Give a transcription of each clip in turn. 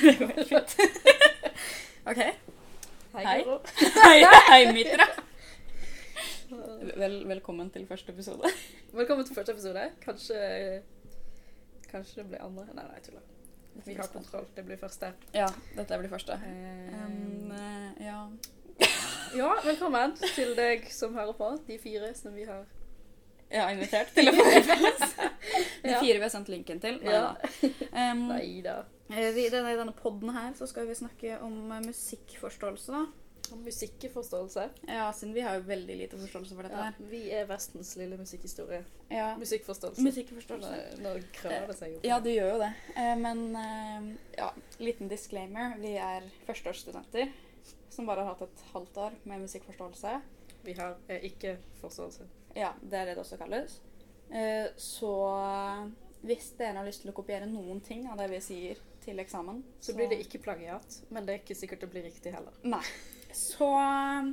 det går helt fint. OK. Hei, Hei. Guro. Hei, hei Mitra. Vel, velkommen til første episode. Velkommen til første episode. Kanskje Kanskje det blir andre. Nei, nei, jeg tuller. Vi har kontroll. Det blir første. Ja, dette blir første. Um, ja. ja, velkommen til deg som hører på. De fire som vi har ja, invitert til å få plass. De fire vi har sendt linken til. Nei da. Um, Nei da. vi- I denne, denne podden her så skal vi snakke om eh, musikkforståelse. da. Musikkforståelse. Ja, siden vi har jo veldig lite forståelse for dette Ja, her. vi er Vestens lille musikkhistorie. Ja, Musikkforståelse. musikkforståelse. Nå, nå krøller det seg jo. Ja, det gjør jo det. Eh, Men eh, ja, liten disclaimer. Vi er førsteårsstudenter som bare har hatt et halvt år med musikkforståelse. Vi har eh, ikke forståelse. Ja, det er det det også kalles. Eh, Så hvis dere har lyst til å kopiere noen ting av det vi sier til eksamen, Så blir det ikke plagiat, men det er ikke sikkert det blir riktig heller. Nei. Så eh,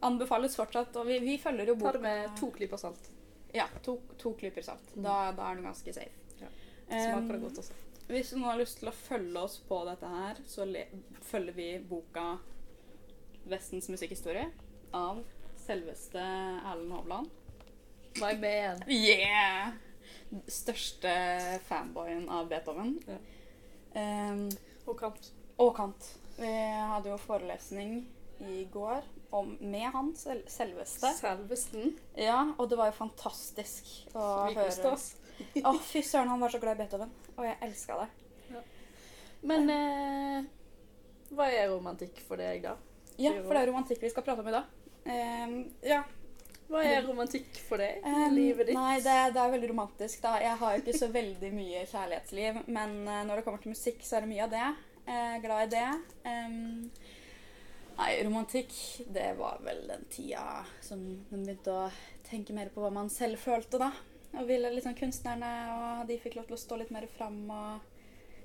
anbefales fortsatt Og vi, vi følger jo boka Ta det med to klyper salt. Ja, to, to klyper salt. Mm. Da, da er den ganske safe. Ja. Smaker det Um, godt også. Hvis noen har lyst til å følge oss på dette her, så følger vi boka 'Vestens musikkhistorie' av selveste Erlend Hovland. My man. Yeah! Største fanboyen av Beethoven. Ja. Um, Og kant. og Kant. Vi hadde jo forelesning i går om, med han sel selveste. Selvesten. Ja, og det var jo fantastisk å høre. Å. Å, fy søren, han var så glad i Beethoven. Og jeg elska det. Men eh, hva er romantikk for deg, da? Ja, for det er romantikk vi skal prate om i dag. Um, ja. Hva er romantikk for deg i Um, livet ditt? Nei, det, det er veldig romantisk. da. Jeg har jo ikke så veldig mye kjærlighetsliv, men uh, når det kommer til musikk, så er det mye av det. Jeg er glad i det. Um, nei, romantikk, det var vel den tida som man begynte å tenke mer på hva man selv følte, da. Og ville liksom kunstnerne, og de fikk lov til å stå litt mer fram og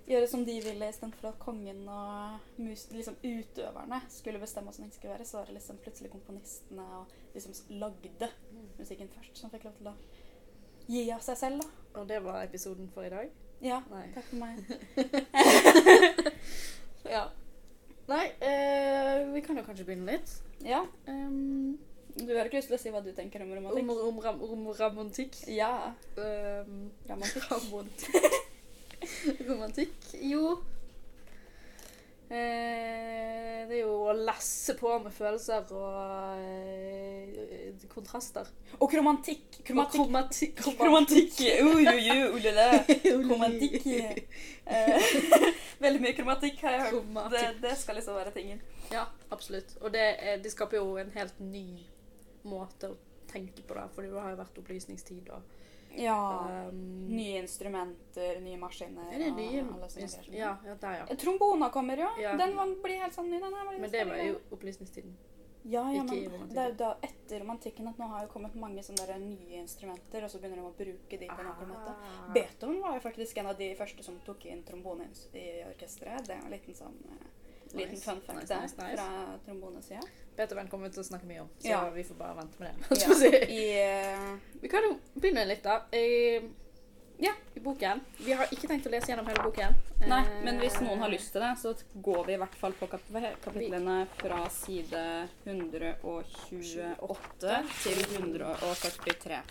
gjøre som de ville, istedenfor at kongen og mus liksom utøverne skulle bestemme hvordan det skulle være. Så var det liksom plutselig komponistene og de som lagde musikken først, som fikk lov til å gi av seg selv, da. Og det var episoden for i dag? Ja, Nei. takk for meg. Ja. Nei, eh, vi kan jo kanskje begynne litt. Ja, Um, Du har ikke lyst til å si hva du tenker om om, romantikk? om, ram, om romantikk. Ja. Um, Romantikk. romantikk. Jo Det er jo å lasse på med følelser og eh, kontraster. Og kromantikk. Og Kromatikk. Eh, Veldig mye kromatikk har jeg hørt. Det, det skal liksom være tingen. Ja, absolutt. Og det, det skaper jo en helt ny måte å tenke på det, fordi det har jo vært opplysningstid og Ja. um, Nye instrumenter, nye maskiner. Eller nye. Ja, ja, der, ja. Trombona kommer jo. Ja. Den var, blir helt sånn ny. Men det var jo opplysningstiden. Ja, ja, ikke men det er jo da etter romantikken at nå har jo kommet mange sånne der nye instrumenter, og så begynner de å bruke de på en annen måte. Ah. Beethoven var jo faktisk en av de første som tok inn trombone i- i orkesteret. Det er en liten sånn eh, liten Nice. fun fact Nice, der nice, nice. fra trombonesida. Beethoven kommer vi til å snakke mye om, så Ja. vi får bare vente med det. Ja, si. I uh... Vi kan jo begynne litt, da. I, Ja. I boken. Vi har ikke tenkt å lese gjennom hele boken. Nei, Eh, men hvis noen har lyst til det, så går vi i hvert fall på kap kapitlene fra side 128 til 143.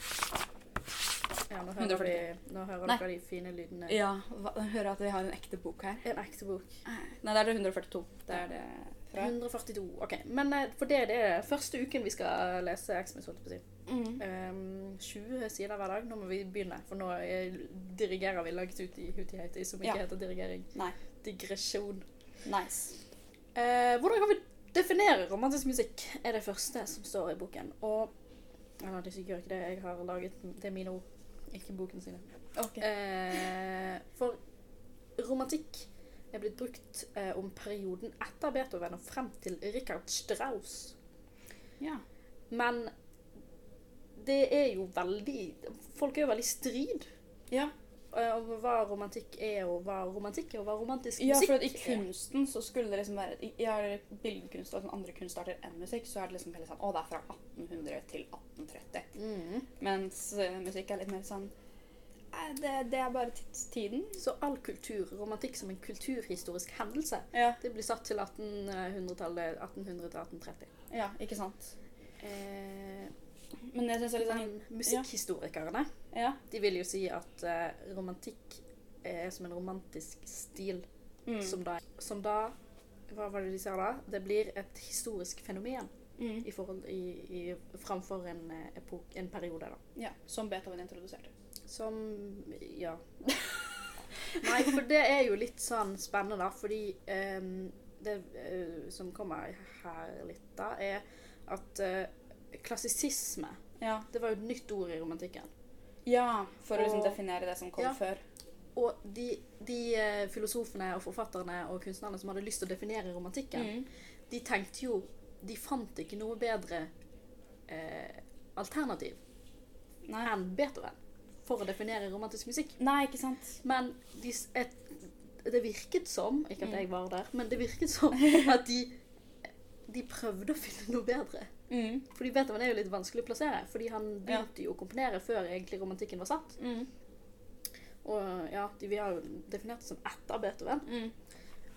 Ja, nå hører, de, nå hører dere de fine lydene. Ja, hva, hører at vi har en ekte bok her. En ekte bok. Nei, det er det 142. Det er det fra. 142. Ok, men eh, for det, det er første uken vi skal lese Xmas, holdt jeg på å si. Mm. Um, 20 sider hver dag. Nå må vi begynne, for nå eh, dirigerer vi langt ut i hutiheiti, som ikke Ja. heter dirigering. Nei. Digresjon. Nice. Uh, hvordan kan vi definere romantisk musikk, er det første som står i boken. Og Eller det gjør ikke det, jeg har laget det er mine ord, ikke boken sine. Okay. Eh, for romantikk er blitt brukt eh, om perioden etter Beethoven og frem til Richard Strauss. Ja. Men det er jo veldig Folk er jo veldig strid Ja, eh, om hva romantikk er, og hva romantikk er, og hva romantisk musikk er. ja for i kunsten så skulle det liksom være i- eller billedkunst og sånn andre kunstarter enn musikk, så er det liksom veldig sånn Å, det er fra 1800 til 1830. Mm. Mens uh, musikk er litt mer sånn det, det er bare tidstiden. Så all kultur, romantikk som en kulturhistorisk hendelse, Ja. det blir satt til 1800-tallet, 1800 til 1830. ja, ikke sant. Eh, Men jeg synes det er litt sånn men musikkhistorikerne, Ja. de vil jo si at uh, romantikk er som en romantisk stil, Mm. som, da, som da Hva var det de sa da? Det blir et historisk fenomen Mm. i forhold, i, i, framfor en, eh, epok, en periode, da. ja. Som Beethoven introduserte. Som Ja. Nei, for det er jo litt sånn spennende, da, fordi um, det uh, som kommer her litt, da, er at uh, klassisisme Ja. Det var jo et nytt ord i romantikken. ja for å liksom Og- definere det som kom Ja. før. Og de, de eh, filosofene og forfatterne og kunstnerne som hadde lyst til å definere romantikken, Mm. de tenkte jo De fant ikke noe bedre eh, alternativ Nei. enn Beethoven for å definere romantisk musikk. Nei, ikke sant. Men de, et, det virket som Ikke at Mm. jeg var der, men det virket som at de, de prøvde å finne noe bedre. Mm. Fordi Beethoven er jo litt vanskelig å plassere, fordi han Ja. begynte jo å komponere før egentlig romantikken var satt. Mm. Og ja, de, vi har jo definert det som etter Beethoven, Mm.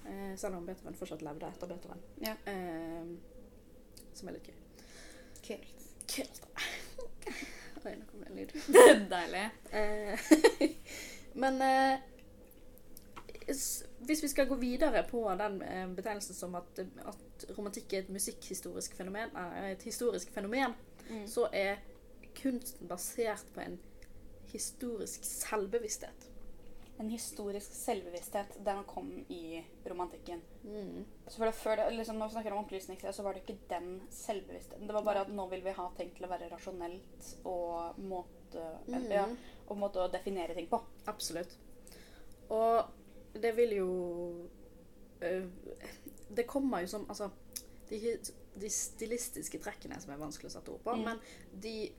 eh, selv om Beethoven fortsatt levde etter Beethoven. Ja. Eh, som er litt gøy. Kult. Kult. Oi, nå kom det en lyd. Deilig. Eh, men eh, hvis vi skal gå videre på den eh, betegnelsen som at, at romantikk er et musikkhistorisk fenomen, nei, et historisk fenomen, Mm. så er kunsten basert på en historisk selvbevissthet. En historisk selvbevissthet, den kom i romantikken. Mm. Så for det, før det, liksom, når vi snakker om opplysningstida, så var det ikke den selvbevisstheten. Det var bare at nå vil vi ha ting til å være rasjonelt og måte, Mm. ja, og måte å definere ting på. Absolutt. Og det vil jo Det kommer jo som Altså, de, de stilistiske trekkene som er vanskelig å sette ord på, Mm. men de,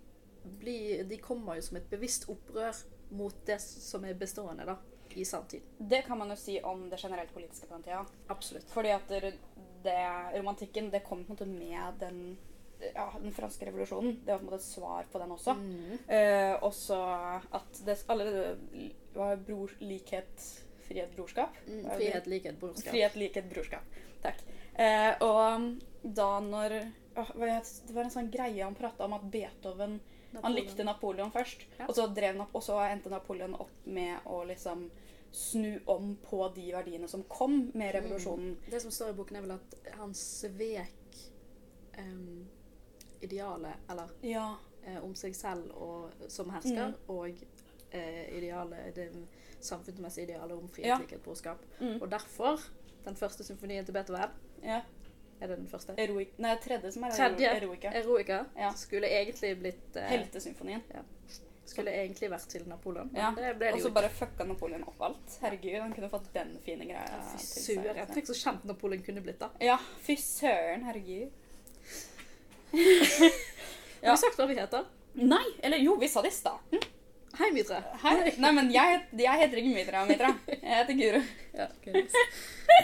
blir, de kommer jo som et bevisst opprør mot det som er bestående da, i samtid. Det kan man jo si om det generelt politiske på den tida. Absolutt. Fordi at det, romantikken det kom på en måte med den, ja, den franske revolusjonen. Det var på en måte et svar på den også. Mm. Eh, også at det allerede var bror, likhet, frihet, brorskap. Mm. Frihet, likhet, brorskap. Frihet, likhet, brorskap. Takk. Eh, og da når åh, Det var en sånn greie han prata om at Beethoven Han likte Napoleon først, Ja. og, så drev, og så endte Napoleon opp med å liksom snu om på de verdiene som kom med revolusjonen. Det som står i boken, er vel at han svek um, idealet, eller Ja. eh, om seg selv og, som hersker, Mm. og eh, idealet, det samfunnsmessige idealet om frihet, Ja. likhet, brorskap. Mm. Og derfor, den første symfonien til Beethoven, ja. er det den første? Eroic, nei, tredje som er Tredje. Eroica. Eroica Ja. skulle egentlig blitt eh, Heltesymfonien. Skulle egentlig vært til Napoleon, Ja. Og så bare fucka Napoleon opp alt. Herregud, han kunne fått den fine greia Fy til seg. søren. Tenk så kjent Napoleon kunne blitt, da. Ja, fy søren, herregud. Har vi sagt hva vi heter? Nei, eller jo, vi sa det i starten. Hei, Mitra. Hei. Nei, men jeg, jeg heter ikke Mitra Mitra. Jeg heter Guro. Ja.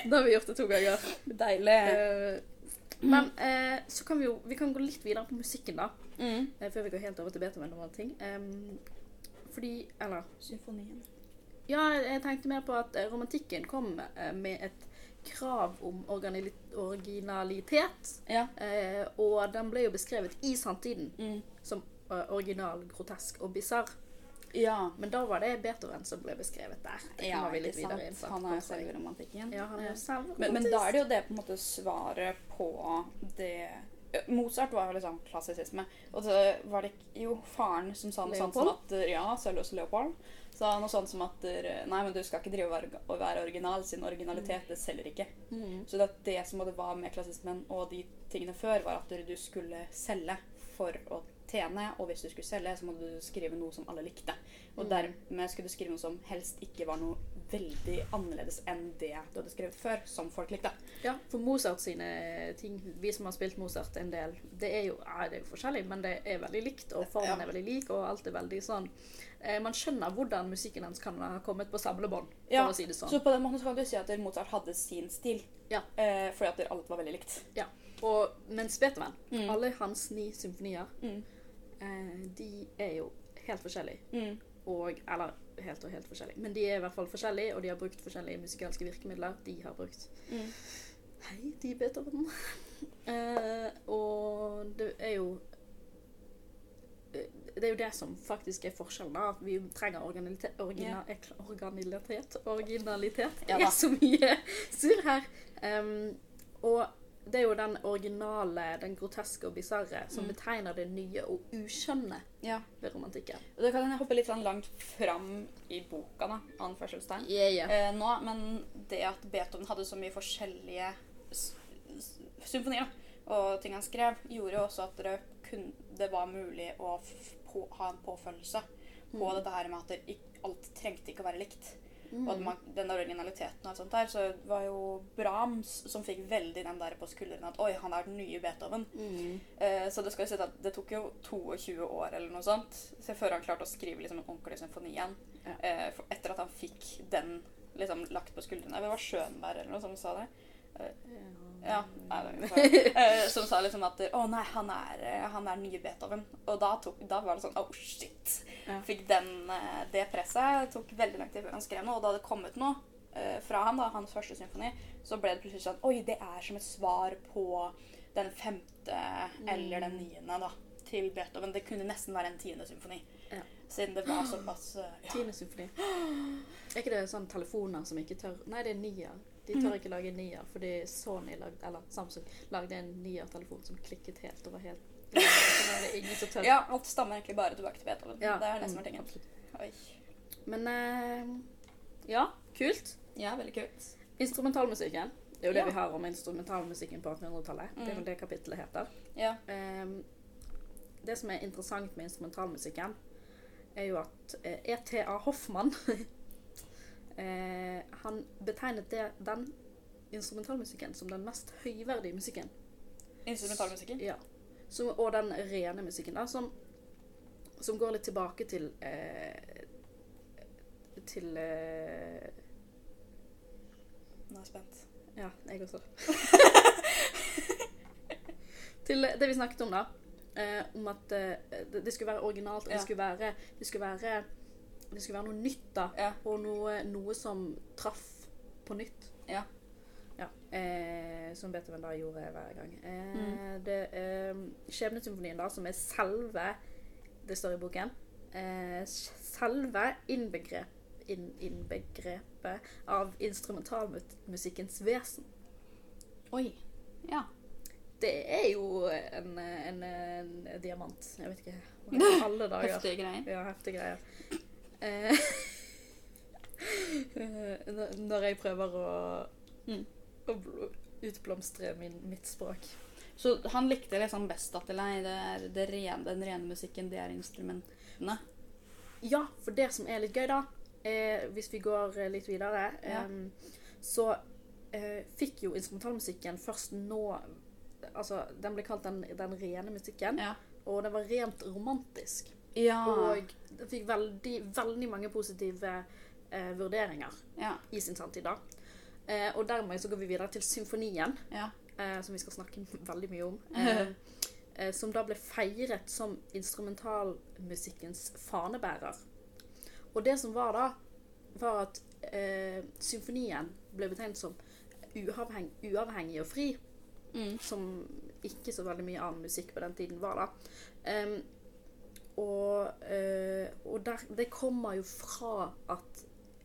Da har vi gjort det to ganger. Deilig. Uh, men uh, så kan vi jo vi kan gå litt videre på musikken, da. Mm. Uh, Før vi går helt over til Beethoven og alle ting. Um, fordi Eller Symfonien. Ja, jeg tenkte mer på at romantikken kom med et krav om originalitet. Ja. Og den ble jo beskrevet i samtiden Mm. som original, grotesk og bisarr. Ja. Men da var det Beethoven som ble beskrevet der. Det ja, vi litt videre inn på. Han er jo selve romantikken. Ja, han er jo selv Men, men da er det jo det på en måte svaret på det Mozart var jo liksom klassisisme. Og så var det jo faren som sa noe sånt som at Ja, Sølvås Leopold. Sa noe sånt som at Nei, men du skal ikke drive og være, original, siden originalitet det selger ikke. Mm. Så det, det som var med klassismen og de tingene før, var at du skulle selge for å tjene, og hvis du skulle selge, så måtte du skrive noe som alle likte. Og Mm. dermed skulle du skrive noe som helst ikke var noe veldig annerledes enn det du hadde skrevet før, som folk likte. Ja, for Mozart sine ting, vi som har spilt Mozart en del, det er jo, ja, det er jo forskjellig, men det er veldig likt, og formen Ja. er veldig lik, og alt er veldig sånn eh, Man skjønner hvordan musikken hans kan ha kommet på samlebånd, for Ja, å si det sånn. Så på den måten kan du si at Mozart hadde sin stil. Ja. Eh, fordi at alt var veldig likt. Og mens Beethoven, Mm. alle hans ni symfonier, Mm. Eh, de er jo helt forskjellige. Mm. Og, eller helt og helt forskjellige. Men de er i hvert fall forskjellige, og de har brukt forskjellige musikalske virkemidler. De har brukt Mm. Hei, de Beethoven. Eh, og det er jo eh, det er jo det som faktisk er forskjellen. da, at Vi trenger originalitet. Origina, yeah. Originalitet. Originalitet. Ja Det er så mye surr her. Um, og det er jo den originale, den groteske og bisarre som Mm. betegner det nye og uskjønne Ja. ved romantikken. Og Da kan jeg hoppe litt sånn langt fram i boka, da, anførselstegn. Yeah, yeah. eh, nå, men det at Beethoven hadde så mye forskjellige symfonier og ting han skrev, gjorde også at det, kun, det var mulig å på, ha en påfølgelse på Mm. dette her med at det, alt trengte ikke å være likt. Mm. Og man, den originaliteten og alt sånt der, så det var jo Brahms som fikk veldig den der på skuldrene at oi, han er den nye Beethoven. Mm. Eh, så det skal jo si at det tok jo 22 år eller noe sånt så før han klarte å skrive liksom en ordentlig symfoni igjen. Ja. Eh, for, etter at han fikk den liksom lagt på skuldrene. Det var Schönberg eller noe som sa det. Ja, var, eh, som sa liksom at å nei, han er, eh, han er nye Beethoven. Og da, tok, da var det sånn oh shit. Ja. Fikk den, eh, det presset. Tok veldig lang tid før han skrev noe. Og da det kommet noe eh, fra han, da, hans første symfoni, så ble det plutselig sånn Oi, det er som et svar på den femte eller den niende da, til Beethoven. Det kunne nesten være en tiende symfoni. Ja. Siden det var såpass ja. Tiende symfoni. Er ikke det sånn telefoner som ikke tør Nei, det er nier. De tør ikke lage nier, fordi Sony lagde, eller Samsung lagde en nier-telefon som klikket helt og var helt ja, alt stammer egentlig bare tilbake til Beethoven. Ja, Det er det som mm, er tingen. Oi. Men eh, ja, kult. Ja, veldig kult. Instrumentalmusikken. Det er jo det Ja. vi har om instrumentalmusikken på 1800-tallet. Det er jo det kapittelet heter. Ja. Um, det som er interessant med instrumentalmusikken, er jo at eh, E.T.A. Hoffmann eh, Han betegnet det, den instrumentalmusikken som den mest høyverdige musikken. Instrumentalmusikken. Ja. Som, og den rene musikken, da, som, som går litt tilbake til eh, Til eh, Nå er jeg spent. Ja, jeg også. Til det vi snakket om, da. Eh, om at eh, det, det skulle være originalt, og Ja. det, skulle være, det, skulle være, det skulle være noe nytt, da. Ja. Og noe, noe som traff på nytt. Ja. Ja. Eh, som Beethoven da gjorde hver gang. Eh, Mm. det, eh, Skjebnesymfonien, da, som er selve Det står i boken. Eh, selve innbegrep, inn, innbegrepet av instrumentalmusikkens vesen. Oi. Ja. Det er jo en, en, en diamant. Jeg vet ikke. Heftige greier. Ja, heftige greier. Eh, når- når jeg prøver å, Mm. å utblomstre min, mitt språk. Så han likte liksom best at nei, det er det rene, den rene musikken, det er instrumentene. Ja, for det som er litt gøy, da, er, hvis vi går eh, litt videre, Ja. eh, så eh, fikk jo instrumentalmusikken først nå Altså, den ble kalt den, den rene musikken, Ja. og den var rent romantisk. Ja. Og den fikk veldig, veldig mange positive eh, vurderinger ja. i sin samtid da. Eh, og dermed så går vi videre til symfonien, ja. eh, som vi skal snakke veldig mye om. Eh, eh, som da ble feiret som instrumentalmusikkens fanebærer. Og det som var da, var at eh, symfonien ble betegnet som uavheng, uavhengig og fri, Mm. som ikke så veldig mye annen musikk på den tiden var da. Em, og eh, og der, det kommer jo fra at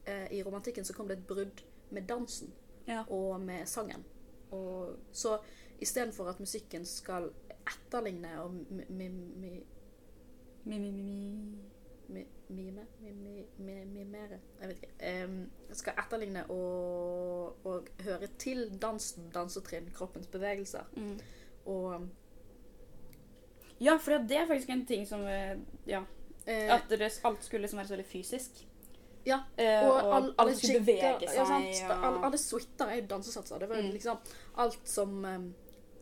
eh, i romantikken så kom det et brudd med dansen Ja. og med sangen. Og så istedenfor at musikken skal etterligne og mi- mi- mi- Mi, mi, mi, mi. mi- mime mi- mi- mi- Mimere Jeg vet ikke. Um, skal etterligne og, og høre til dansen, dansetrinn, kroppens bevegelser. Mm. Og Ja, for det er faktisk en ting som eh, Ja. eh, At det, alt skulle liksom være så veldig fysisk. Ja, Eh, og, og all, alle skulle bevege seg. Ja, sant? og- Alle, alle suiter er jo dansesatser. Det var Mm. liksom alt som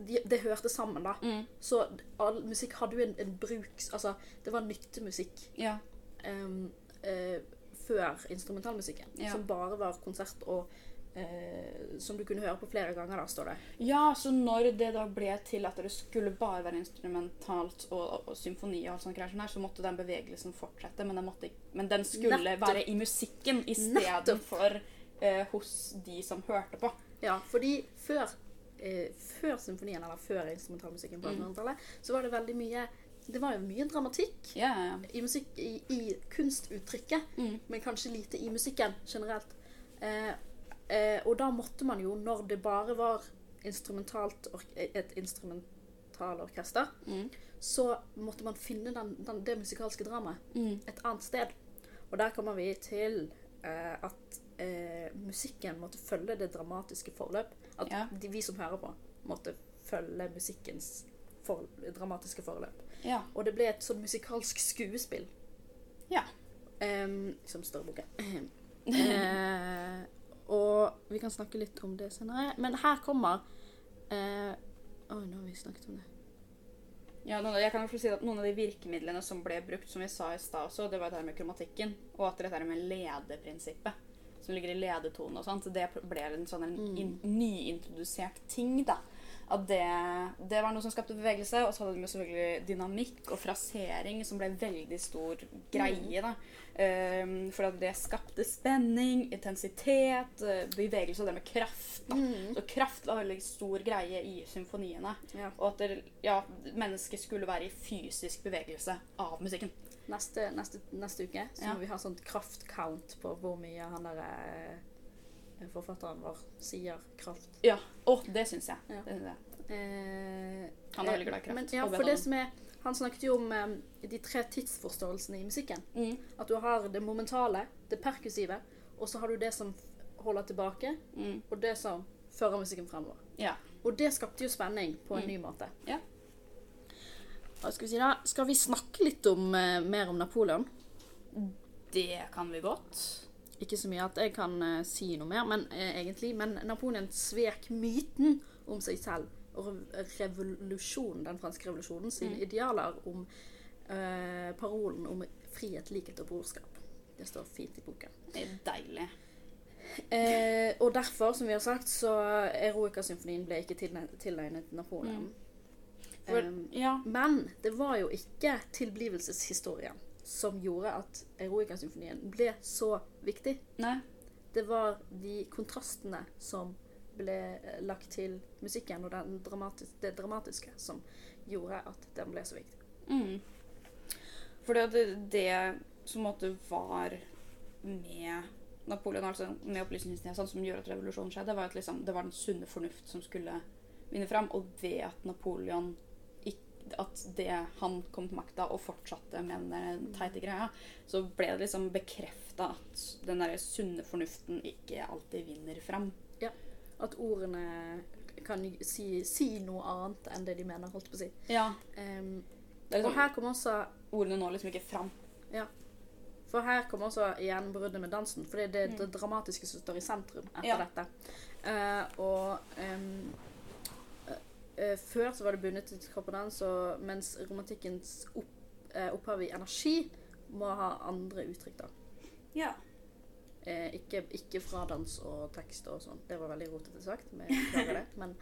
det de, hørte sammen, da. Mm. Så all musikk hadde jo en, en bruks... Altså, det var nyttemusikk Ja. um, uh, før instrumentalmusikken. Ja. Som bare var konsert og eh, som du kunne høre på flere ganger, da, står det. Ja, så når det da ble til at det skulle bare være instrumentalt og, og symfoni, og alt sånt greier, sånn her, så måtte den bevegelsen fortsette. Men den, måtte, men den skulle Nettopp. være i musikken istedenfor eh, hos de som hørte på. Ja, fordi før, eh, før symfonien, eller før instrumentalmusikken på Mm. 1800-tallet, så var det veldig mye Det var jo mye dramatikk yeah, i, musikk, i, i kunstuttrykket, Mm. men kanskje lite i musikken generelt. Eh, eh, og da måtte man jo, når det bare var instrumentalt ork et instrumentalorkester, Mm. så måtte man finne den, den, det musikalske dramaet Mm. et annet sted. Og der kommer vi til eh, at eh, musikken måtte følge det dramatiske forløp. At Ja. de, vi som hører på, måtte følge musikkens for, dramatiske forløp. ja. Og det ble et sånn musikalsk skuespill. Ja. Em, som står i boka. og vi kan snakke litt om det senere. Men her kommer eh, Oi, nå har vi snakket om det. Ja, noen, jeg kan jo si at Noen av de virkemidlene som ble brukt, som vi sa i stad også, det var det her med kromatikken, og at dette med ledeprinsippet, som ligger i ledetonen og sånt, det ble en sånn en in, nyintrodusert ting, da. At det, det var noe som skapte bevegelse, og så hadde de jo selvfølgelig dynamikk og frasering, som ble en veldig stor greie, da. Um, for at det skapte spenning, intensitet, eh, bevegelse og det med kraft, da. Så kraft var en veldig stor greie i symfoniene. Ja. Og at det, ja, mennesket skulle være i fysisk bevegelse av musikken. Neste, neste, neste uke så Ja. må vi ha sånn kraftcount på hvor mye han derre eh, forfatteren vår sier kraft. Ja, og det syns jeg. Ja. Det synes jeg. Eh, Han er veldig glad i kraft. Men, ja, for det som er, han snakket jo om eh, de tre tidsforståelsene i musikken. Mm. At du har det momentale, det perkussive, og så har du det som holder tilbake, Mm. og det som fører musikken fremover. Ja. Og det skapte jo spenning på en Mm. ny måte. Ja. Skal vi si da? Skal vi snakke litt om, eh, mer om Napoleon? Det kan vi godt. Ikke så mye at jeg kan uh, si noe mer, men uh, egentlig. Men Napoleon svek myten om seg selv og revolusjonen, den franske revolusjonen, sine Mm. idealer om eh, parolen om frihet, likhet og brorskap. Det står fint i boken. Det er deilig. Eh, og derfor, som vi har sagt, så Eroica-symfonien ble ikke tilegnet Napoleon. For, Um, ja. men det var jo ikke tilblivelseshistorien som gjorde at Eroica-symfonien ble så viktig. Nei. Det var de kontrastene som ble eh, lagt til musikken, og den dramatis det dramatiske som gjorde at den ble så viktig. Mm. For det, det som måtte var med Napoleon, altså med opplysningstiden, sånn, som gjorde at revolusjonen skjedde, var at liksom, det var den sunne fornuft som skulle vinne fram. Og ved at Napoleon at det han kom til makta og fortsatte med den teite greia, så ble det liksom bekrefta at den der sunne fornuften ikke alltid vinner fram. At ordene kan si, si noe annet enn det de mener, holdt på å si. Ja. Um, er og liksom, her kommer også ordene når liksom ikke fram. For her kommer også igjen bruddet med dansen, for det er det, Mm. det dramatiske som står i sentrum etter Ja. dette. Uh, og em, eh, før så var det bundet til kroppedans, og mens romantikkens opp, eh, opphav i energi må ha andre uttrykk, da. Ja. Eh, ikke, ikke fradans og tekst og sånn. Det var veldig rotete sagt, men jeg beklager det. Men,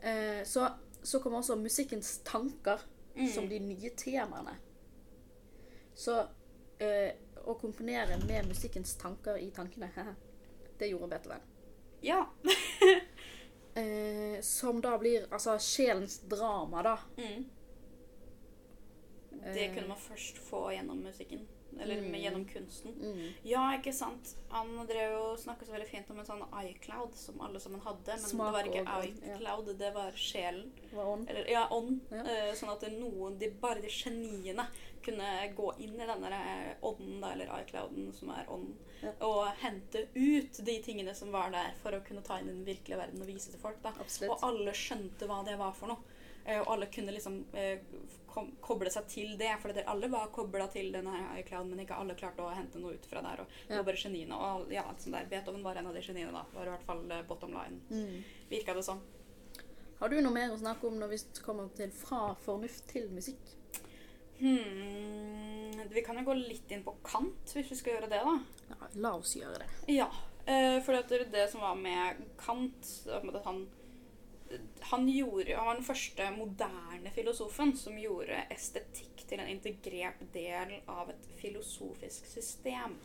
eh, så, så kommer også musikkens tanker som de nye temaene. Så eh, å komponere med musikkens tanker i tankene, det gjorde Beethoven. Ja. Eh, som da blir altså sjelens drama, da. Mm. Det kunne man først få gjennom musikken. Eller med, Mm. gjennom kunsten. Mm. Ja, ikke sant. Han drev jo snakka så veldig fint om en sånn iCloud som alle sammen hadde. Men Smak det var ikke og- iCloud, det var sjelen. Var on. Eller ja, ånd. Ja. Uh, sånn at noen, de, bare de geniene kunne gå inn i denne ånden, da, eller iClouden, som er ånd, Ja. og hente ut de tingene som var der, for å kunne ta inn den virkelige verden og vise til folk. Og alle skjønte hva det var for noe. Eh, Og alle kunne liksom eh, koble seg til det. For alle var kobla til denne iCloud, men ikke alle klarte å hente noe ut fra der. Og det var bare geniene. Og ja, sånn der, Beethoven var en av de geniene, da. Var i hvert fall eh, bottom line. Mm. Virka det sånn. Har du noe mer å snakke om når vi kommer til fra fornuft til musikk? Hmm, vi kan jo gå litt inn på Kant, hvis vi skal gjøre det, da. Ja, la oss gjøre det. Ja. for det, det som var med Kant at han, han, gjorde, han var den første moderne filosofen som gjorde estetikk til en integrert del av et filosofisk system.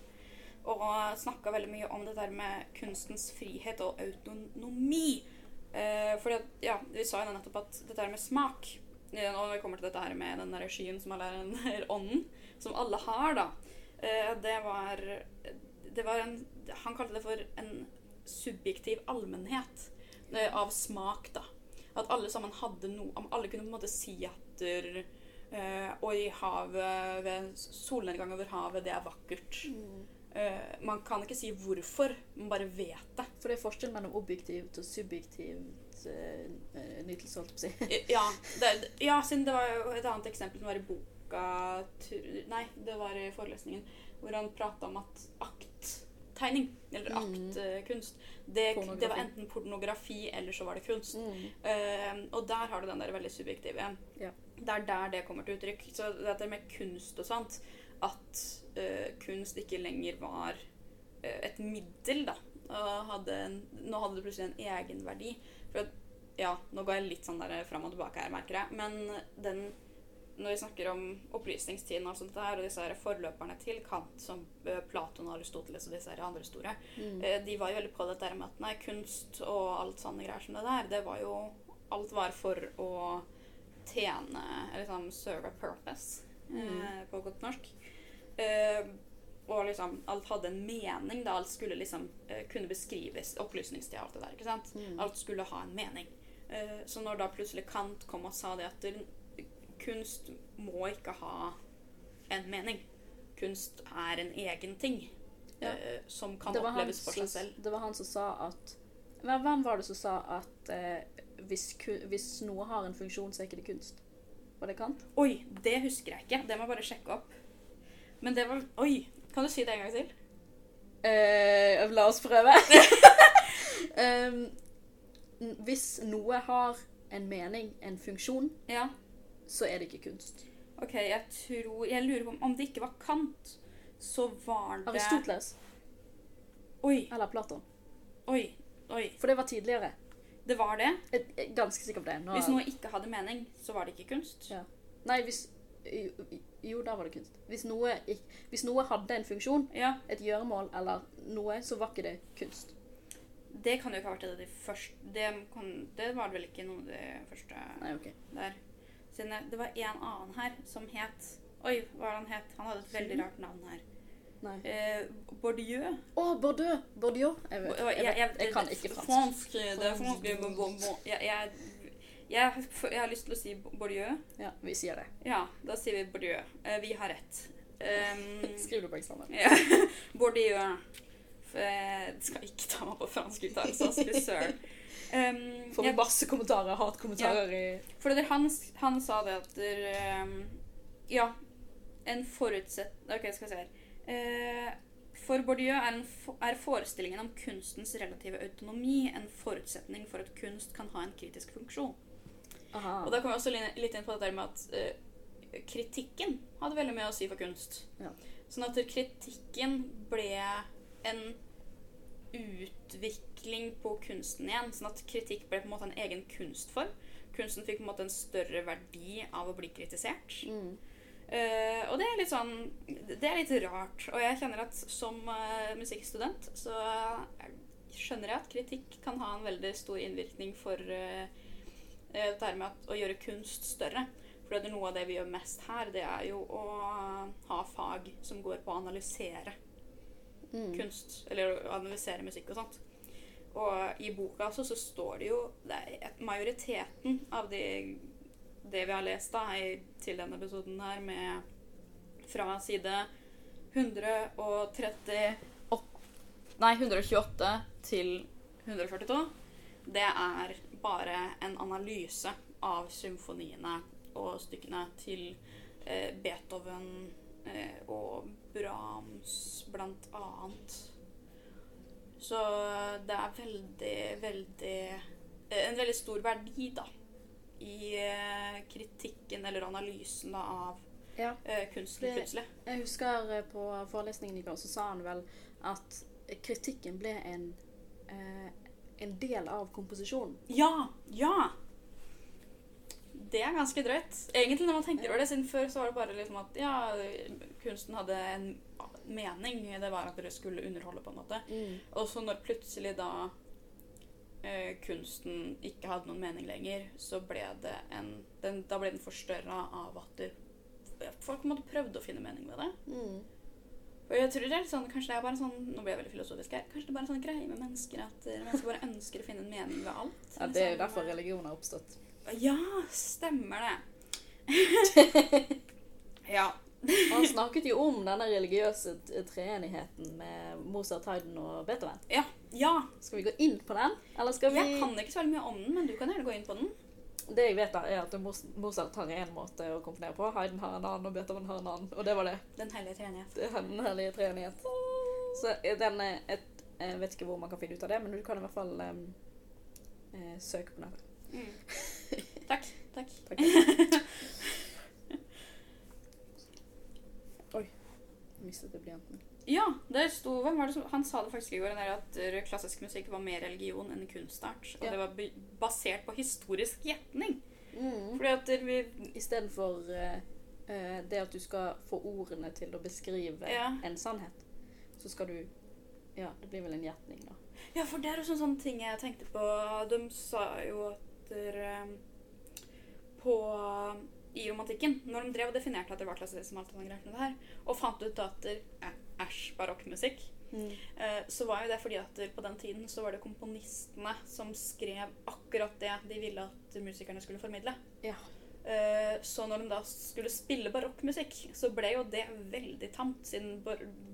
Og snakka veldig mye om det der med kunstens frihet og autonomi. Eh, fordi ja, Vi sa jo nettopp at dette her med smak eh, Når vi kommer til dette her med den der skyen som alle er der ånden, som alle har, da. Eh, det var, det var en Han kalte det for en subjektiv allmennhet av smak, da. At alle sammen hadde noe Alle kunne på en måte si at eh, Oi, havet ved solnedgang over havet, det er vakkert. Eh, man kan ikke si hvorfor, man bare vet det. For det er forskjell mellom objektivt og subjektivt eh, eh, nytelse, holdt jeg på å si. Ja, det, ja, siden det var jo et annet eksempel som var i boka Nei, det var i forelesningen, hvor han prata om at akttegning, eller Mm. aktkunst, det, det var enten pornografi eller så var det kunst. Eh, og der har du den der veldig subjektive. Ja. Det er der det kommer til uttrykk. Så dette med kunst og sånt, at uh, kunst ikke lenger var eh, et middel, da. Hadde en, nå hadde det plutselig en egenverdi. For at, ja, nå går jeg litt sånn der fram og tilbake her, merker jeg. Men den når vi snakker om opplysningstiden og sånt der, og disse her forløperne til Kant, som eh, Platon og Aristoteles og disse her andre store, Mm. Eh, de var jo veldig på dette med at nei, kunst og alt sånne greier som det der, det var jo Alt var for å tjene Eller sånn serve a purpose, eh, på godt norsk. Eh, og liksom Alt hadde en mening, da. Alt skulle liksom eh, kunne beskrives. Opplysningstida og alt det der. ikke sant? Mm. Alt skulle ha en mening. Eh, så når da plutselig Kant kom og sa det at kunst må ikke ha en mening. Kunst er en egen ting Ja. uh, som kan oppleves for seg selv. det var han som sa at hvem var det som sa at uh, hvis, hvis noe har en funksjon, så er ikke det kunst? Var det Kant? Oi, det husker jeg ikke. Det må jeg bare sjekke opp. Men det var Oi! Kan du si det en gang til? Uh, la oss prøve. um, hvis noe har en mening, en funksjon, Ja. Så er det ikke kunst. OK, jeg tror Jeg lurer på om, om det ikke var Kant, så var det Aristoteles Oi, eller Platon. oi, oi. For det var tidligere. Det var det. Jeg er ganske sikker på det. Nå, Hvis noe ikke hadde mening, så var det ikke kunst. Ja. Nei, hvis jo, jo, da var det kunst. Hvis noe, ikke, hvis noe hadde en funksjon, Ja, et gjøremål eller noe, så var ikke det kunst. Det kan jo ikke ha vært det de første Det, kan, det var vel ikke noe det første Nei, okay. der. Siden jeg, det var en annen her som het Oi, hva var han het? Han hadde et veldig rart navn her. Nei. Eh, Bordieu. Å, Bordeaux! Bordeaux. Jeg, vet, Jeg, vet, jeg, jeg kan ikke fransk. Fransk. Det er fransk. bo- bo- bo- Jeg, jeg, jeg, jeg har lyst til å si Bordieu. Ja, vi sier det. Ja, da sier vi Bordieu. Eh, vi har rett. Um, Skriv det på eksamen. ja. Bordieu. For jeg skal ikke ta meg på fransk uttalelse, altså. Fy søren. Um, Får jeg- masse kommentarer, hatkommentarer i For det, han, han sa det at der, um, Ja, en forutsett... Ok, skal vi se her. Uh, for Bourdieu er, en, er forestillingen om kunstens relative autonomi en forutsetning for at kunst kan ha en kritisk funksjon. Aha. Og da kommer vi også litt inn på det der med at uh, kritikken hadde veldig mye å si for kunst. Ja. Sånn at kritikken ble en utvikling på kunsten igjen. Sånn at kritikk ble på en måte en egen kunstform. Kunsten fikk på en måte en større verdi av å bli kritisert. Mm. Uh, og det er litt sånn Det er litt rart. Og jeg kjenner at som uh, musikkstudent så eh, skjønner jeg at kritikk kan ha en veldig stor innvirkning for eh, dette med at, å gjøre kunst større. For det er noe av det vi gjør mest her, det er jo å ha fag som går på å analysere Mm. kunst. Eller å analysere musikk og sånt. Og i boka også så står det jo det er Majoriteten av de, det vi har lest da i, til denne episoden her, med fra side 138 Nei, 128 til 142, det er bare en analyse av symfoniene og stykkene til eh, Beethoven eh, og Brahms blant annet. Så det er veldig, veldig eh, En veldig stor verdi, da, i eh, kritikken eller analysen da, av Ja. eh, kunsten plutselig. Jeg husker på forelesningen i går, så sa han vel at kritikken ble en, en del av komposisjonen. Ja! Ja! Det er ganske drøyt. Egentlig, når man tenker over det, siden før så var det bare liksom at ja, kunsten hadde en mening. Det var at dere skulle underholde, på en måte. Og så når plutselig da eh, kunsten ikke hadde noen mening lenger, så ble det en den, Da ble den forstørra av at det, folk på en måte prøvde å finne mening med det. Mm. Og jeg tror det er litt sånn, kanskje det er bare en sånn Nå ble jeg veldig filosofisk her. Kanskje det er bare en sånn greie med mennesker at eh, mennesker bare ønsker å finne en mening ved alt. Ja, det er jo Liksom, derfor religion har oppstått. Ja, stemmer det. ja. Han snakket jo om denne religiøse treenigheten med Mozart, Haydn og Beethoven. Ja. ja. Skal vi gå inn på den, vi Jeg kan ikke så veldig mye om den, men du kan gjerne gå inn på den. Det jeg vet, da, er at Mozart har én måte å komponere på, Haydn har en annen, og Beethoven har en annen. Og det var det. Den hellige treenighet. Den hellige treenighet. Så er den er et Jeg vet ikke hvor man kan finne ut av det, men du kan i hvert fall eh, søke på nettet. Mm. Takk. Takk. Takk. Oi. Mistet det blyanten. Ja, det sto hvem var det som, Han sa det faktisk i går, der at eh, klassisk musikk var mer religion enn kunstart. Og Ja. det var basert på historisk gjetning. Mm. Fordi at vi Istedenfor uh, det at du skal få ordene til å beskrive Ja. en sannhet, så skal du Ja, det blir vel en gjetning, da. Ja, for det er også en sånn ting jeg tenkte på. De sa jo at der, på i romantikken, når de drev og definerte at det var klassisisme som alt det og fant ut at det er æsj barokkmusikk, eh, så var jo det fordi at på den tiden så var det komponistene som skrev akkurat det de ville at musikerne skulle formidle. Ja. Eh, Så når de da skulle spille barokkmusikk, så ble jo det veldig tamt, siden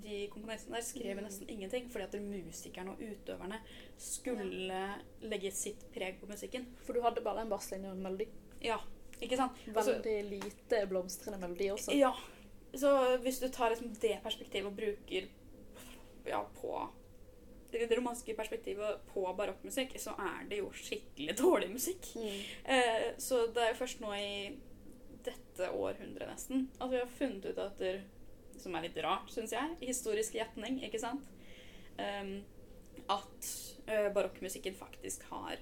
de komponistene der skrev Mm. nesten ingenting, fordi at musikerne og utøverne skulle legge sitt preg på musikken. For du hadde bare en basslinje og en melodi. Ja, ikke sant? Altså, Veldig lite blomstrende melodi også. ja. Så hvis du tar liksom det perspektivet og bruker ja, på det det romanske perspektivet på barokkmusikk, så er det jo skikkelig dårlig musikk. Mm. Eh, så det er jo først nå i dette århundret nesten at vi har funnet ut at det, Som er litt rart, syns jeg. Historisk gjetning, ikke sant? Um, at eh, barokkmusikken faktisk har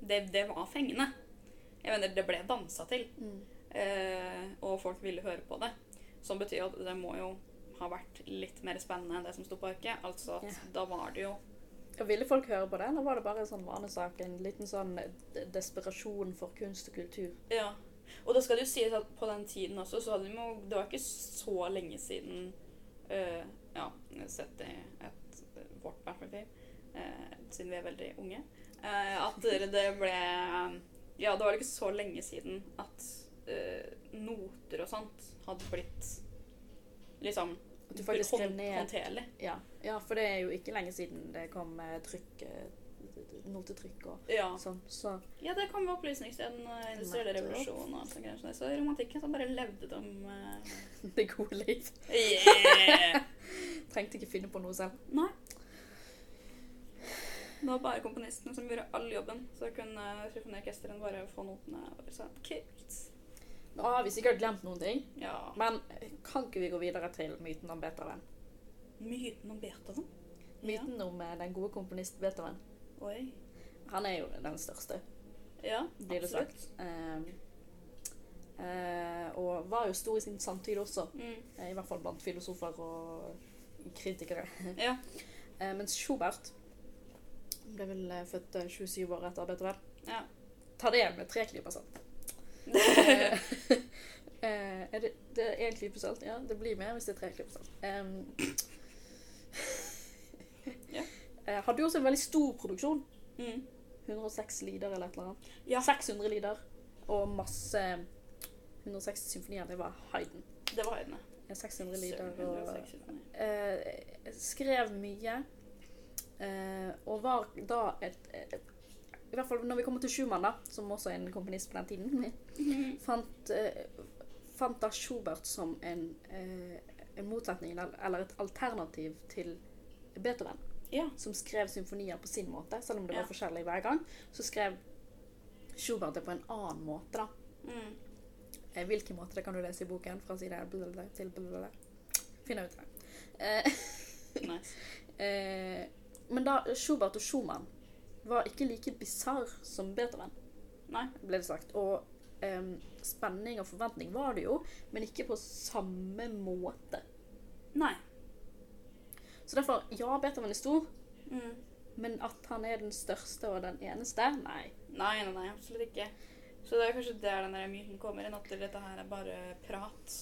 det, det var fengende. Jeg mener, det ble dansa til, Mm. eh, og folk ville høre på det. Som betyr at det må jo ha vært litt mer spennende enn det som sto på arket. Altså at yeah. da var det jo og Ville folk høre på det, eller var det bare en sånn vanesak? En liten sånn de- desperasjon for kunst og kultur? Ja. Og da skal det jo sies at på den tiden også, så hadde de jo Det var ikke så lenge siden eh, Ja, sett i et vårt perspektiv, eh, siden vi er veldig unge, eh, at det det ble Ja, det var ikke så lenge siden at uh, noter og sånt hadde blitt liksom At du faktisk ned håndterlig. ja. ja, for det er jo ikke lenge siden det kom eh, trykk eh, Notetrykk og Ja. sånn. Så ja, det kom ved opplysningstiden, og industrielle Nettopp. revolusjon og sånt. greier. Så romantikken så bare levde de uh... det gode liv. Yeah! Trengte ikke finne på noe selv. Nei. Det var bare komponistene som gjorde all jobben. Så kunne symfoniorkestrene bare få notene. Og sånn, kult. Nå har vi sikkert glemt noen ting, Ja. men kan ikke vi gå videre til myten om Beethoven? Myten om Beethoven. Myten om eh, den gode komponist Beethoven. Oi. Han er jo den største, Ja, blir det sagt. Eh, og var jo stor i sin samtid også, Mm. eh, i hvert fall blant filosofer og kritikere. Ja. Eh, mens Schubert ble vel eh, født eh, 27 år etter Beethoven. ja. Ta det med tre klyper salt. Eh, eh, er det, det er én klype salt? Ja, det blir mer hvis det er tre klyper salt. Um, Ja. eh, hadde jo også en veldig stor produksjon. Mm. 106 lider eller et eller annet. Ja. 600 lider. Og masse 106 symfonier. Det var Hayden. Det var høydene. 600 lider og 106 eh, skrev mye. Eh, og var da et, et I hvert fall når vi kommer til Schumann, da, som også er en komponist på den tiden, fant, eh, fant da Schubert som en, eh, en motsetning eller et alternativ til Beethoven, Ja. som skrev symfonier på sin måte, selv om det Ja. var forskjellig hver gang. Så skrev Schubert det på en annen måte, da. Mm. Eh, Hvilken måte, det kan du lese i boken. Fra side til. Finne ut det. Eh, Nice. Men da Schubert og Schumann var ikke like bisarr som Beethoven, Nei. ble det sagt. Og um, spenning og forventning var det jo, men ikke på samme måte. Nei. Så derfor, ja, Beethoven er stor, Mm. men at han er den største og den eneste, nei. Nei, nei, nei, absolutt ikke. Så det er kanskje der den myten kommer inn, at dette her er bare prat.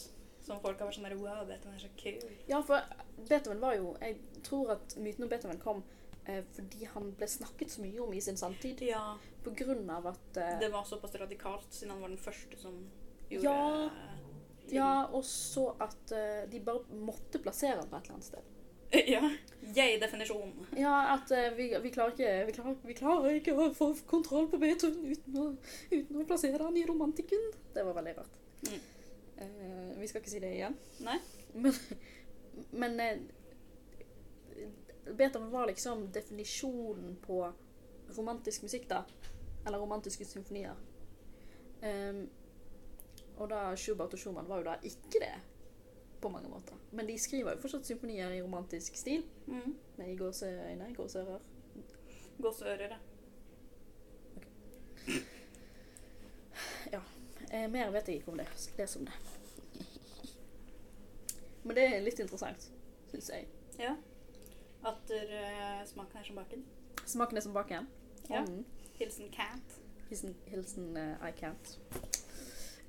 Som folk har vært sånn der Wow, Beethoven er så kul. Ja, for Beethoven var jo Jeg tror at myten om Beethoven kom eh, fordi han ble snakket så mye om i sin samtid. Ja. På grunn av at eh, Det var såpass radikalt, siden han var den første som gjorde Ja. Ja, og så at eh, de bare måtte plassere han på et eller annet sted. ja. Jeg-definisjon. Ja, at eh, vi, vi, klarer ikke, vi, klarer, vi klarer ikke å få kontroll på Beethoven uten å, uten å plassere han i romantikken. Det var veldig rart. Mm. Vi skal ikke si det igjen. Nei? Men, men eh, Beethoven var liksom definisjonen på romantisk musikk, da. Eller romantiske symfonier. Um, og da Schubert og Schumann var jo da ikke det, på mange måter. Men de skriver jo fortsatt symfonier i romantisk stil. Mm. Med gåseøyne, gåseører. Gåseører, ja. Eh, mer vet jeg ikke om det. Les om det. Men det er litt interessant, syns jeg. ja. At uh, smaken er som baken. Smaken er som baken. Ja. Mm. Hilsen can't. Hilsen, hilsen uh, I can't.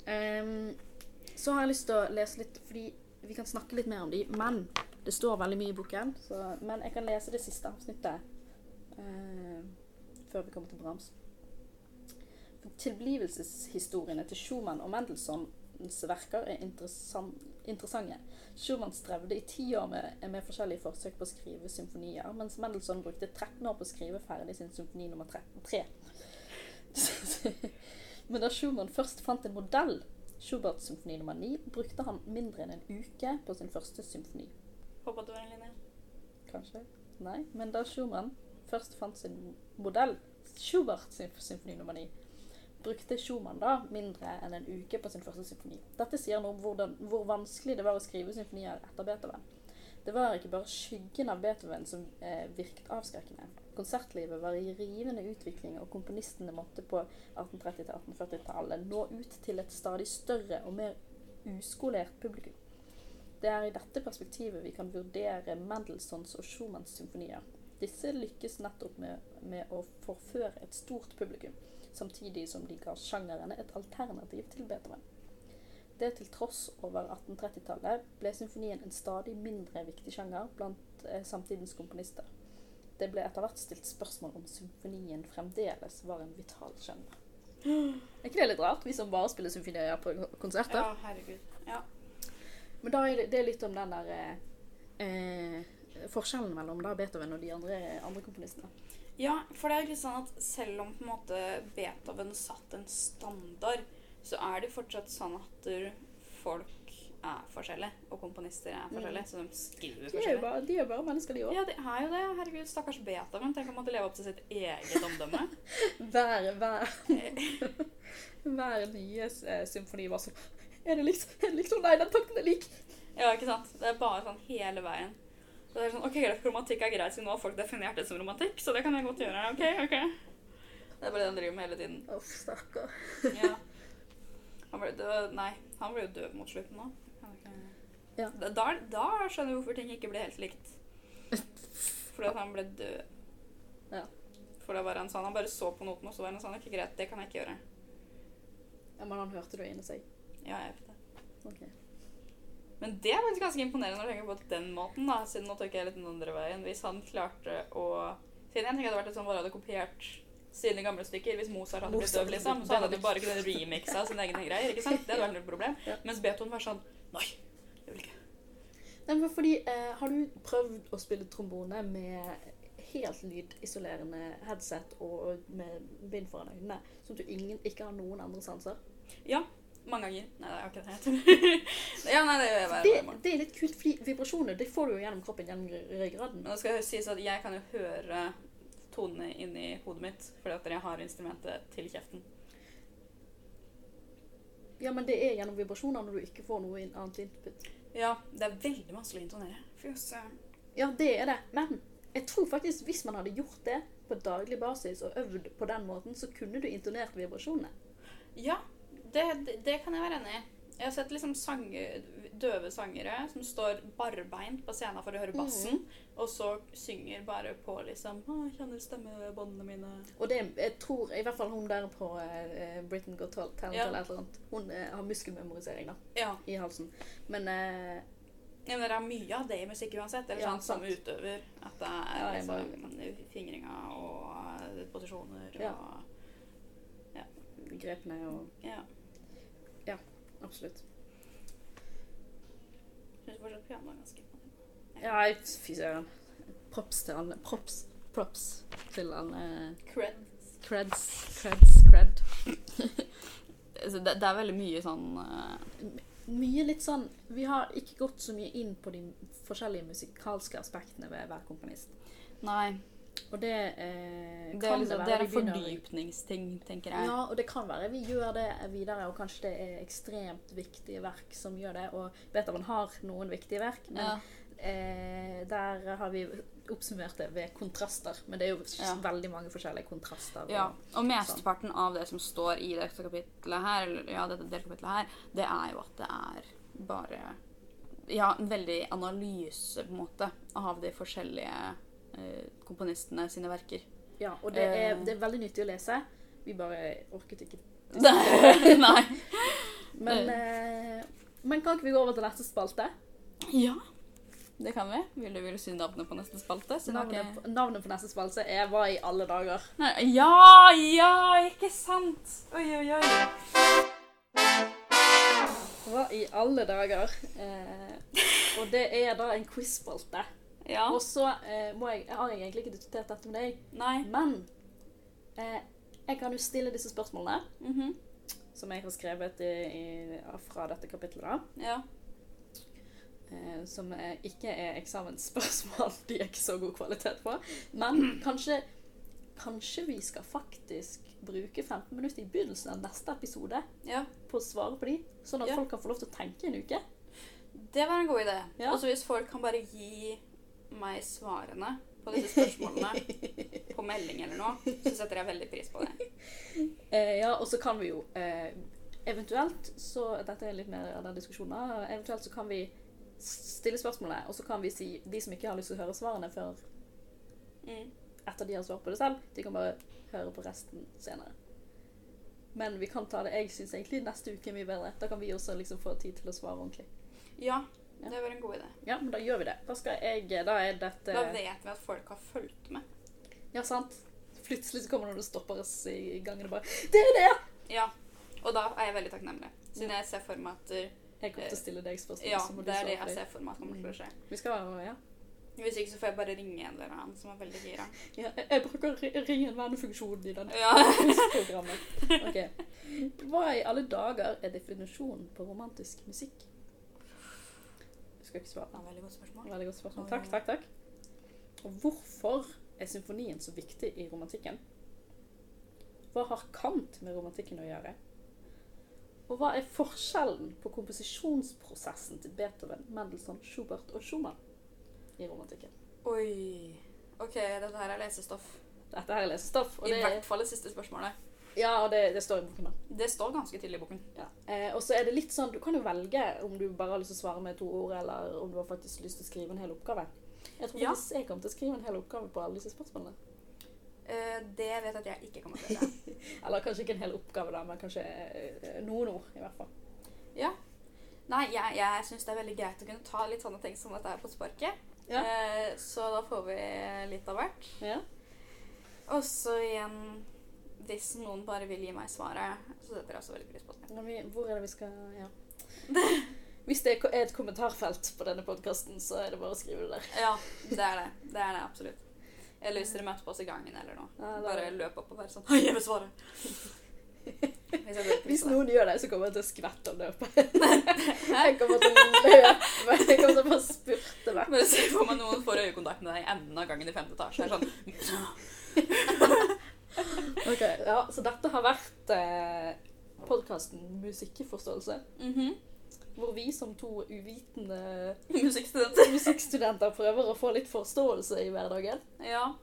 Um, så har jeg lyst til å lese litt, fordi vi kan snakke litt mer om de, men det står veldig mye i boken. Så, men jeg kan lese det siste avsnittet uh, før vi kommer til Brahms. Tilblivelseshistoriene til Schumann og Mendelssohns verker er interessante. Schumann strevde i ti år med, med forskjellige forsøk på å skrive symfonier, mens Mendelssohn brukte 13 år på å skrive ferdig sin symfoni nummer 3. Men da Schumann først fant en modell, Schuberts symfoni nummer 9, brukte han mindre enn en uke på sin første symfoni. Håper du var en linje. Kanskje? Nei. Men da Schumann først fant sin modell, Schuberts symfoni nummer 9, brukte Schumann da mindre enn en uke på sin første symfoni. Dette sier noe om hvordan, hvor vanskelig det var å skrive symfonier etter Beethoven. Det var ikke bare skyggen av Beethoven som eh, virket avskrekkende. Konsertlivet var i rivende utvikling, og komponistene måtte på 1830-1840-tallet nå ut til et stadig større og mer uskolert publikum. Det er i dette perspektivet vi kan vurdere Mendelssohns og Schumanns symfonier. Disse lykkes nettopp med, med å forføre et stort publikum, samtidig som de ga sjangerne et alternativ til Beethoven. Det til tross over 1830-tallet ble symfonien en stadig mindre viktig sjanger blant eh, samtidens komponister. Det ble etter hvert stilt spørsmål om symfonien fremdeles var en vital sjanger. Er ikke det litt rart, vi som bare spiller symfonier på konserter? Ja, herregud. Ja. Men da er det, litt om den der eh, eh, forskjellen mellom da Beethoven og de andre, andre komponistene. Ja, for det er litt sånn at selv om på en måte Beethoven satt en standard, så er det fortsatt sånn at folk er forskjellige, og komponister er forskjellige, så de skriver De er jo forskjellig. bare, de er bare mennesker, de òg. Ja, de er jo det. Herregud, stakkars Beethoven. Tenk å måtte leve opp til sitt eget omdømme. Hver, hver, hver nye eh, symfoni var sånn Er det liksom, er det liksom Nei, den takten er lik. Ja, ikke sant? Det er bare sånn hele veien. Så det er sånn, ok, greit, Romantikk er greit, siden nå har folk definert det som romantikk, så det kan jeg godt gjøre. Ok, ok. Det er bare det han driver med hele tiden. Uff, stakkar. Ja. Han ble død Nei, han ble jo død mot slutten nå. Ja. Da, da skjønner vi hvorfor ting ikke ble helt likt. Fordi at han ble død. Ja. For det var han sånn, han bare så på noten, og så var han sånn, ikke greit, det kan jeg ikke gjøre. Ja, men han hørte det inni seg. Ja, jeg vet det. Ok. Men det er faktisk ganske imponerende når du tenker på den måten, da, siden nå tok jeg litt den andre veien. Hvis han klarte å Siden jeg tenker det hadde vært litt sånn bare hadde kopiert sine gamle stykker. Hvis Mozart hadde blitt døv, liksom, så hadde han bare kunnet remixe sine egne greier. ikke sant? Det hadde vært et problem. Ja. Mens Beethoven var sånn Nei, det vil ikke. Nei, men fordi, eh, har du prøvd å spille trombone med helt lydisolerende headset og med bind foran øynene, sånn at du ingen, ikke har noen andre sanser? Ja. Mange ganger. Nei, det er akkurat det ja, nei, det jeg hver Det, bare det er litt kult, fordi vibrasjoner det får du jo gjennom kroppen gjennom ryggraden. Men det skal sies at jeg kan jo høre tonene inni hodet mitt fordi at jeg har instrumentet til kjeften. Ja, men det er gjennom vibrasjoner når du ikke får noe annet input. Ja, det er veldig vanskelig å intonere. Fy. Ja, det er det. Men jeg tror faktisk hvis man hadde gjort det på daglig basis og øvd på den måten, så kunne du intonert vibrasjonene. Ja, det, det, det kan jeg være enig i. Jeg har sett liksom sanger, døve sangere som står barbeint på scenen for å høre bassen, og så synger bare på liksom Å, jeg kjenner stemmebåndene mine. Og det, jeg tror i hvert fall hun der på eh, Britain Got Talent Ja. eller et eller annet, hun eh, har muskelmemorisering da, Ja. i halsen. Men eh, ja, men det er mye av det i musikk uansett. Eller Ja, sånn som sant. utøver. At det er Ja, altså, fingringa og eh, posisjoner Ja. og grepene og Ja. Absolutt. Syns fortsatt er ganske Ja, fy søren. Props til alle. Props. Props til alle. Cred. Creds. Creds. Cred. Det, det er veldig mye sånn eh, Mye litt sånn Vi har ikke gått så mye inn på de forskjellige musikalske aspektene ved hver komponist. Nei. Og det eh, Det kan liksom, det det er en fordypningsting, tenker jeg. Ja, og det kan være vi gjør det videre, og kanskje det er ekstremt viktige verk som gjør det. Og Beethoven har noen viktige verk, men Ja. eh, der har vi oppsummert det ved kontraster. Men det er jo Ja. veldig mange forskjellige kontraster. Ja, og- og mesteparten av det som står i dette kapitlet her, eller ja, dette delkapitlet her, det er jo at det er bare Ja, en veldig analyse, på en måte, av de forskjellige komponistene sine verker. Ja, og det er, Eh. det er veldig nyttig å lese. Vi bare orket ikke. Nei. Men, eh, men kan ikke vi gå over til neste spalte? Ja, det kan vi. Vil du, vil du si navnet på neste spalte? Så Navnet, ikke... på- navnet på neste spalte er Hva i alle dager? Nei, Ja, ja, ikke sant? Oi, oi, oi. Hva i alle dager? Eh, og det er da en quiz-spalte. Ja. Og så eh, må jeg, jeg har jeg egentlig ikke diskutert dette med deg, Nei. men eh, jeg kan jo stille disse spørsmålene Mhm. som jeg har skrevet i, i, fra dette kapitlet, da. Ja. Eh, som eh, ikke er eksamensspørsmål. De er ikke så god kvalitet på. Men kanskje, kanskje vi skal faktisk bruke 15 minutter i begynnelsen av neste episode ja. på å svare på de, sånn at Ja. folk kan få lov til å tenke en uke. Det var en god idé. Ja. Og så hvis folk kan bare gi meg svarene på disse spørsmålene på melding eller noe, så setter jeg veldig pris på det. Eh, ja, og så kan vi jo eh, eventuelt så Dette er litt mer av den diskusjonen. Eventuelt så kan vi stille spørsmålet, og så kan vi si de som ikke har lyst til å høre svarene før Mm. etter de har svart på det selv, de kan bare høre på resten senere. Men vi kan ta det Jeg syns egentlig neste uke er mye bedre. Da kan vi også liksom få tid til å svare ordentlig. Ja, Ja. det var en god idé. Ja, men da gjør vi det. Da skal jeg Da er dette Da vet vi at folk har fulgt med. Ja, sant? Plutselig så kommer noen og stopper oss i gangen og bare 'Det er det!' Ja. Og da er jeg veldig takknemlig. Siden jeg ser for meg at Jeg kommer til å stille deg spørsmål. Ja, så må du det er det jeg ser for meg kommer til å skje. Vi skal Ja. Hvis ikke så får jeg bare ringe en eller annen som er veldig gira. ja jeg, bruker ri- ring en venn-funksjonen i denne Ja. programmet. Ok. Hva i alle dager er definisjonen på romantisk musikk? Skal ikke svare. Ja, veldig godt spørsmål. Veldig godt spørsmål. Takk, takk, takk. Og hvorfor er symfonien så viktig i romantikken? Hva har Kant med romantikken å gjøre? Og hva er forskjellen på komposisjonsprosessen til Beethoven, Mendelssohn, Schubert og Schumann i romantikken? Oi. OK, dette her er lesestoff. Dette her er lesestoff, og I det, hvert fall det siste spørsmålet. Ja, og det, det står i boken. da. Det står ganske tydelig i boken. Ja. Eh, og så er det litt sånn, Du kan jo velge om du bare har lyst til å svare med to ord, eller om du har faktisk lyst til å skrive en hel oppgave. Jeg tror Ja. faktisk jeg kommer til å skrive en hel oppgave på alle disse spørsmålene. Eh, det vet jeg at jeg ikke kommer til å gjøre. Eller kanskje ikke en hel oppgave, da, men kanskje eh, noen ord, i hvert fall. Ja. Nei, jeg, jeg syns det er veldig greit å kunne ta litt sånne ting som dette her på sparket. Ja. Eh, så da får vi litt av hvert. Ja. Og så igjen Hvis noen bare vil gi meg svaret, så setter jeg også veldig pris på det. Vi, hvor er det vi skal Ja. Hvis det er et kommentarfelt på denne podkasten, så er det bare å skrive det der. Ja, det er det. Det er det absolutt. Eller hvis dere møter på oss i gangen eller noe. Ja, Bare løp opp og være sånn Hei, jeg vil svare! Hvis Hvis noen gjør det, så kommer jeg til å skvette og løpe. Jeg kommer til å løpe. Jeg kommer til å bare spurte meg. Bare se for meg noen får øyekontakt med deg i enden av gangen i femte etasje. Det er sånn Ok, ja, Så dette har vært eh, podkasten Musikkeforståelse. -hmm. Hvor vi som to uvitende Musikkstudenter. musikkstudenter prøver å få litt forståelse i hverdagen. Ja.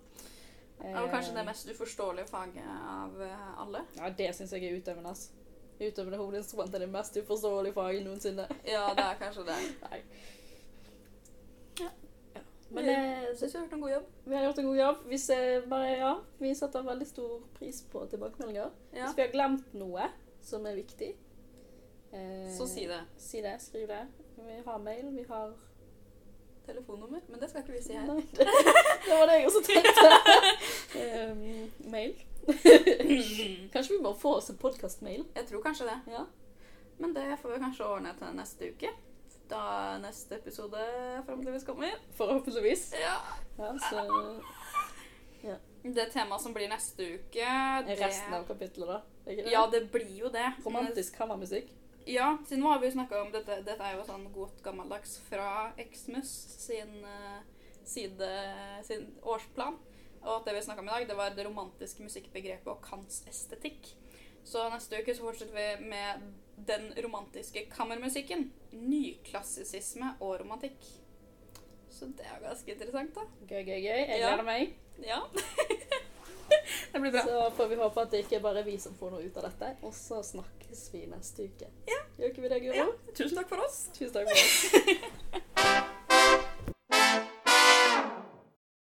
Det var kanskje det Eh, mest uforståelige faget av eh, alle. Ja, det syns jeg er utøvende. Altså. Utøvende hovedinstrument er det mest uforståelige faget noensinne. Ja, det er kanskje det. Nei. Ja. Ja. Men Vi- eh, Jeg syns vi har gjort en god jobb. vi har gjort en god jobb. Hvis bare, ja, vi setter veldig stor pris på tilbakemeldinger. Ja. Hvis vi har glemt noe som er viktig, eh, Så si det. Si det, skriv det. Vi har mail, vi har Telefonnummer. Men det skal ikke vi si her. Nei, det, det var det jeg også tenkte. um, mail. Kanskje vi bare får oss en podkast-mail? Jeg tror kanskje det. Ja. Men det får vi kanskje ordne til neste uke. Da neste episode forhåpentligvis kommer. Forhåpentligvis. Ja. Ja, så Det temaet som blir neste uke, det resten av kapitlet, da. Det? Ja, det blir jo det. Romantisk kammermusikk. Ja, siden nå har vi jo snakka om dette. Dette er jo sånn godt gammeldags fra Xmus sin eh, side, sin årsplan. Og at det vi snakka om i dag, det var det romantiske musikkbegrepet og Kants estetikk. Så neste uke så fortsetter vi med den romantiske kammermusikken. Nyklassisisme og romantikk. Så det er ganske interessant, da. Gøy, gøy, gøy. Jeg Ja. gleder meg. Ja. det blir bra. Så får vi håpe at det ikke er bare vi som får noe ut av dette. Og så snakkes vi neste uke. Ja. Gjør ikke vi det, Guro? Ja. Tusen takk for oss. Tusen takk for oss.